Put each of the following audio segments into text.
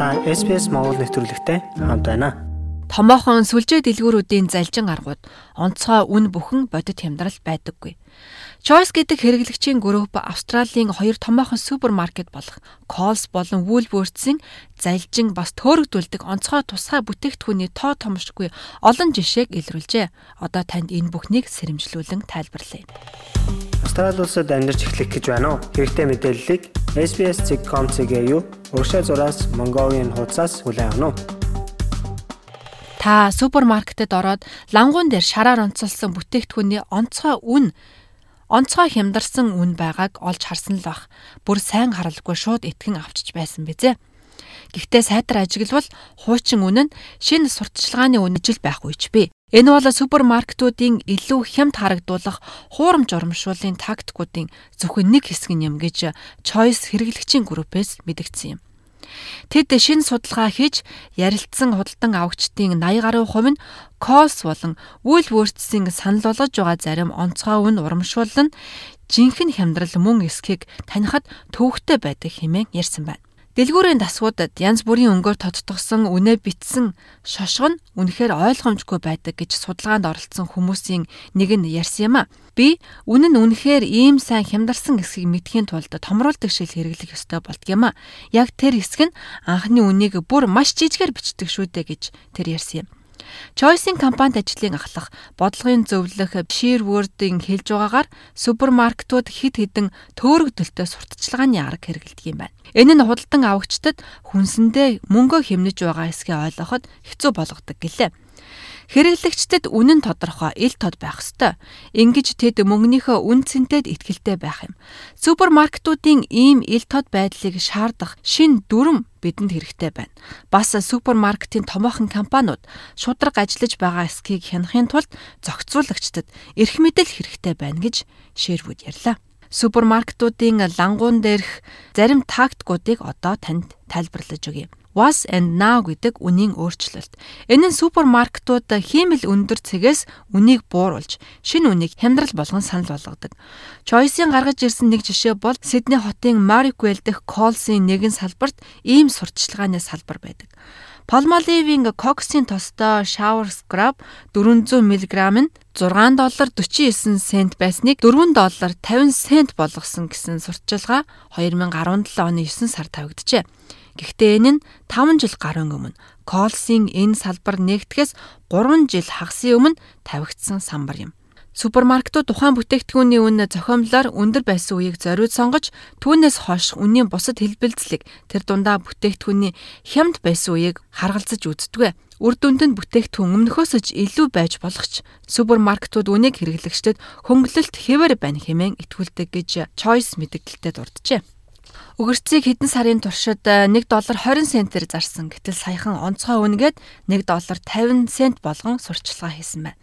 Та SPS Монгол нэвтрүүлэгтэй хамт байна. Томоохон сүлжээ дэлгүүрүүдийн залжин аргууд онцгой үн бүхэн бодит хямдрал байдаггүй. Choice гэдэг хэрэглэгчийн групп Австралийн хоёр томоохон супермаркет болох Coles болон Woolworths-ийн залжин бас төөрөгдүүлдэг онцгой тусгай бүтээгдэхүүний тоо томшгүй олон жишээг илрүүлжээ. Одоо танд энэ бүхнийг сэрэмжлүүлэн тайлбарлая. Австрали улсад амьдарч эхлэх гэж байна уу? Хэрэгтэй мэдээллийг SBS.com.cg юу? Урагшаа зураас Mongolian хуудасаас хүлээн авах нь. Та супермаркетэд ороод лангуун дээр шараар онцолсон бүтээгдэхүүний онцгой үн онцгой хямдарсан үн байгааг олж харсан л бах. Бүр сайн харалгүй шууд итгэн авчиж байсан бизээ. Гэхдээ сайтар ажиглавал хуучин үн нь шинэ сурталчилгааны үнэжил байхгүй ч бий. Энэ бол супермаркетуудын илүү хямд харагдуулах хуурамч урамшууллын тактикуудын зөвхөн нэг хэсэг юм гэж Choice хэрэглэгчийн группээс мэдгдсэн юм. Тэд шинэ судалгаа хийж ярилцсан худалдан авагчдын 80 гаруй хувь нь Coles болон Woolworths-ийн санал болгож байгаа зарим онцгой үн урамшуулал нь жинхэнэ хямдрал мөн эсхийг танихад төвөгтэй байдаг хэмээн ярьсан байна. Дэлгүүрийн дасгуудад янз бүрийн өнгөөр тодтогсон үнэ битсэн шошго нь үнэхээр ойлгомжгүй байдаг гэж судалгаанд оролцсон хүмүүсийн нэг нь ярьсан юм а. Би үнэн нь үнэхээр ийм сайн хямдарсан эсхийг мэдхийн тулд томруулдаг шил хэрэглэх ёстой болдгийм а. Яг тэр хэсэг нь анхны үнийг бүр маш жижигээр бичдэг шүү дээ гэж тэр ярьсан юм. Choice-ийн компанид ажлын ахлах бодлогын зөвлөх Sherwood-ийн хэлж байгаагаар супермаркетууд хэд хэдэн төөрөгдөлтөй сурталчилгааны арга хэрэгэлдэг юм байна. Энэ нь худалдан авагчдад хүнсэндээ мөнгө хэмнэж байгаа эсгээ ойлгоход хэцүү болгодог гэлээ. Хэрэглэгчдэд үнэн тодорхой ил тод байх ёстой. Ингэж тэд мөнгөнийхөө үн цэнтэд итгэлтэй байх юм. Супермаркетуудын ийм ил тод байдлыг шаардах шин дүрм бидэнд хэрэгтэй байна. Бас супермаркетын томоохон компаниуд шудраг ажиллаж байгаа эсхийг хянахын тулд зохицуулагчдад эрх мэдэл хэрэгтэй байна гэж Шэрвуд ярьлаа супермаркетуудын лангуун дээрх зарим тактикуудыг одоо танд тайлбарлаж өгье. Was and Now гэдэг үнийн өөрчлөлт. Энэ нь супермаркетууд хиймэл өндөр цэгээс үнийг бууруулж, шинэ үнийг хямдрал болгон санал болгодог. Choice-ийн гаргаж ирсэн нэг жишээ бол Сидней хотын Marquel дэх Coles-ийн нэгэн салбарт ийм сурталчилгааны салбар байдаг. Palmolive-ийн Cox-ийн тостой shower scrub 400 мг нь 6 доллар 49 цент байсныг 4 доллар 50 цент болгосон гэсэн сурталчилгаа 2017 оны 9 сард тавигджээ. Гэхдээ энэ нь 5 жил гаруй өмнө Колсийн энэ салбар нэгтгэхээс 3 жил хагасны өмнө тавигдсан самбар юм. Супермаркетууд тухайн бүтээгдэхүүний үн зохиомлоор өндөр байсан үеийг зориуд сонгож түүнээс хойш үнийн бусад хэлбэлцлийг тэр дундаа бүтээгдэхүүний хямд байсан үеийг харгалзаж үздэг. Үр дүнд нь бүтээгдэхүүн өмнөхөөс ч илүү байж болох ч супермаркетууд үнийг хэрэглэгчдэд хөнгөлөлт хэвээр байна хэмээн итгүүлдэг гэж Choice мэдээлэлтэд дурджээ. Өгөрцгийг хэдэн сарын туршид 1 э, доллар 20 центээр зарсан. Гэтэл саяхан онцгой үнгээд 1 доллар 50 цент болгон сурчилгаа хийсэн байна.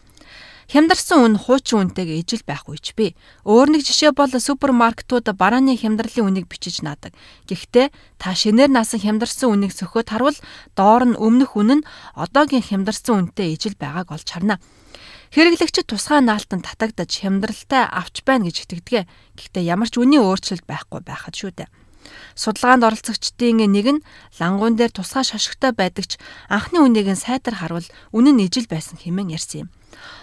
Хямдарсан үн хуучин үнэтэйг ижил байхгүй ч би. Өөр нэг жишээ бол супермаркетууд барааны хямдралын үнийг бичиж наадаг. Гэхдээ та шинээр наасан хямдарсан үнийг сөхөд харвал доор нь өмнөх үн нь одоогийн хямдарсан үнэтэй ижил байгааг олж харна. Хэрэглэгчид тусгай наалтанд татагдаж хямдралтай авч байна гэж итгэдэг. Гэхдээ ямар ч үнийн өөрчлөлт байхгүй байхад шүү дээ. Судалгаанд оролцогчдын нэг нь лангуун дээр тусгай шошготой байдагч анхны үнийг нь сайтар харвал үнэн нь ижил байсан хэмээн ярьсан юм.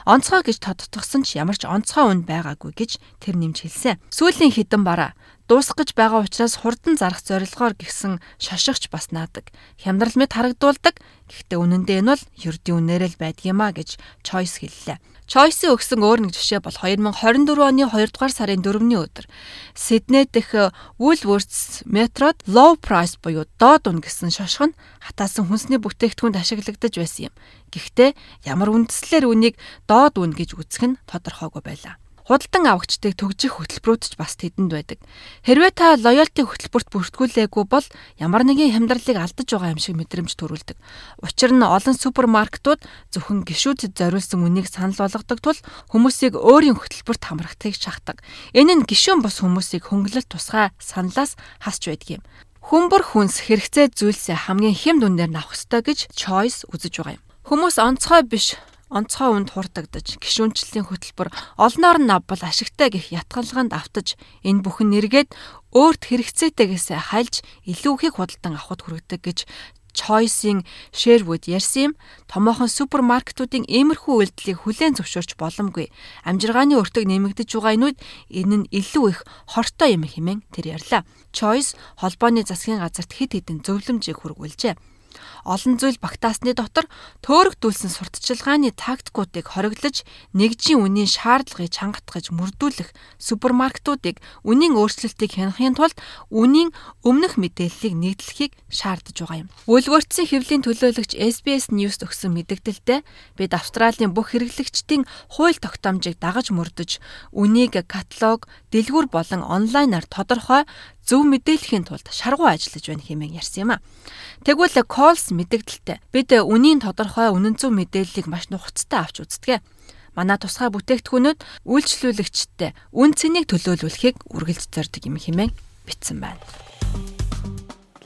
Онцгой гэж тодтогсон ч ямар ч онцгой үн байгаагүй гэж тэр нэмж хэлсэн. Сүүлийн хідэн бараа дуусах гэж байгаа учраас хурдан зарах зорилгоор гисэн шошигч бас наадаг. Хямдрал мэд харагдуулдаг. Гэхдээ үнэндээ энэ бол ердийн үнээрээ л байдгиймаа гэж Choice хэллээ. Choice-ийн өгсөн өөр нэг жишээ бол 2024 оны 2 дугаар сарын 4-ний өдөр Сидней дэх Woolworths метрод low price буюу доод үн гэсэн шошго нь хатаасан хүнсний бүтээгдэхүүнд ашиглагдаж байсан юм. Гэхдээ ямар үндэслэлээр үнийг доод үн гэж үзэх нь тодорхойгүй байлаа худалдан авагчдыг төгжих хөтөлбөрүүд ч бас тэдэнд байдаг. Хэрвээ та лоялти хөтөлбөрт бүртгүүлээгүй бол ямар нэгэн хямдралыг алдаж байгаа юм шиг мэдрэмж төрүүлдэг. Учир нь олон супермаркетууд зөвхөн гişүүдэд зориулсан үнийг санал болгодог тул хүмүүсийг өөрийн хөтөлбөрт хамрахтыг шахдаг. Энэ нь гişүүн бус хүмүүсийг хөнгөлөлт тусгай саналаас хасч байдаг юм. Хүмбэр хүнс хэрэгцээ зүйлсээ хамгийн хэм дүндээр навах ёстой гэж choice үзэж байгаа юм. Хүмүүс онцгой биш онцгой үнд хурдагдаж гişүнчлийн хөтөлбөр олноор нь авбал ашигтай гих ятгалгаанд автаж энэ бүхэн нэргээд өөрт хэрэгцээтэйгээс хальж илүү их худалдан авахд хүргэдэг гэж Choice-ийн Sherwood ярьсан юм. Томоохон супермаркетуудын иймэрхүү үйлдэлийг хүлээн зөвшөөрч боломгүй. Амжиргааны өртөг нэмэгдэж байгаа энүүд энэ нь илүү их хортой юм хэмээн тэр ярьлаа. Choice холбооны засгийн газарт хэд хэдэн зөвлөмжийг хүргүүлжээ олон зүйл багтаасны дотор төөрөгдүүлсэн сурталчилгааны тактикуудыг хориглож нэгжийн үнийн шаардлагыг чангатгаж мөрдүүлэх супермаркетуудыг үнийн өөрчлөлтийг хянахын тулд үнийн өмнөх мэдээллийг нийтлэхийг шаардж байгаа юм. Үлгөртсөн хэвлийн төлөөлөгч SBS News өгсөн мэдээлэлдээ бид Австралийн бүх хэрэглэгчдийн хууль тогтоомжийг дагаж мөрдөж үнийг каталог, дэлгүүр болон онлайнаар тодорхой зөв мэдээлэхийн тулд шаргуу ажиллаж байна хэмээн ярьсан юм а. Тэгвэл Calls мэдээлэлтэй бид үнийн тодорхой үнэн зөв мэдээллийг маш нухацтай авч үздэг. Манай тусгай бүтээгдэхүүнүүд үйлчлүүлэгчтэй үн цэнийг төлөөлүүлэхийг үргэлж зорддог юм хэмээн бичсэн байна.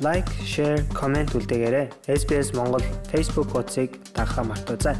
Лайк, шеэр, комент үлдээгээрэй. SBS Монгол Facebook хуудсыг дагахаа мартаоцай.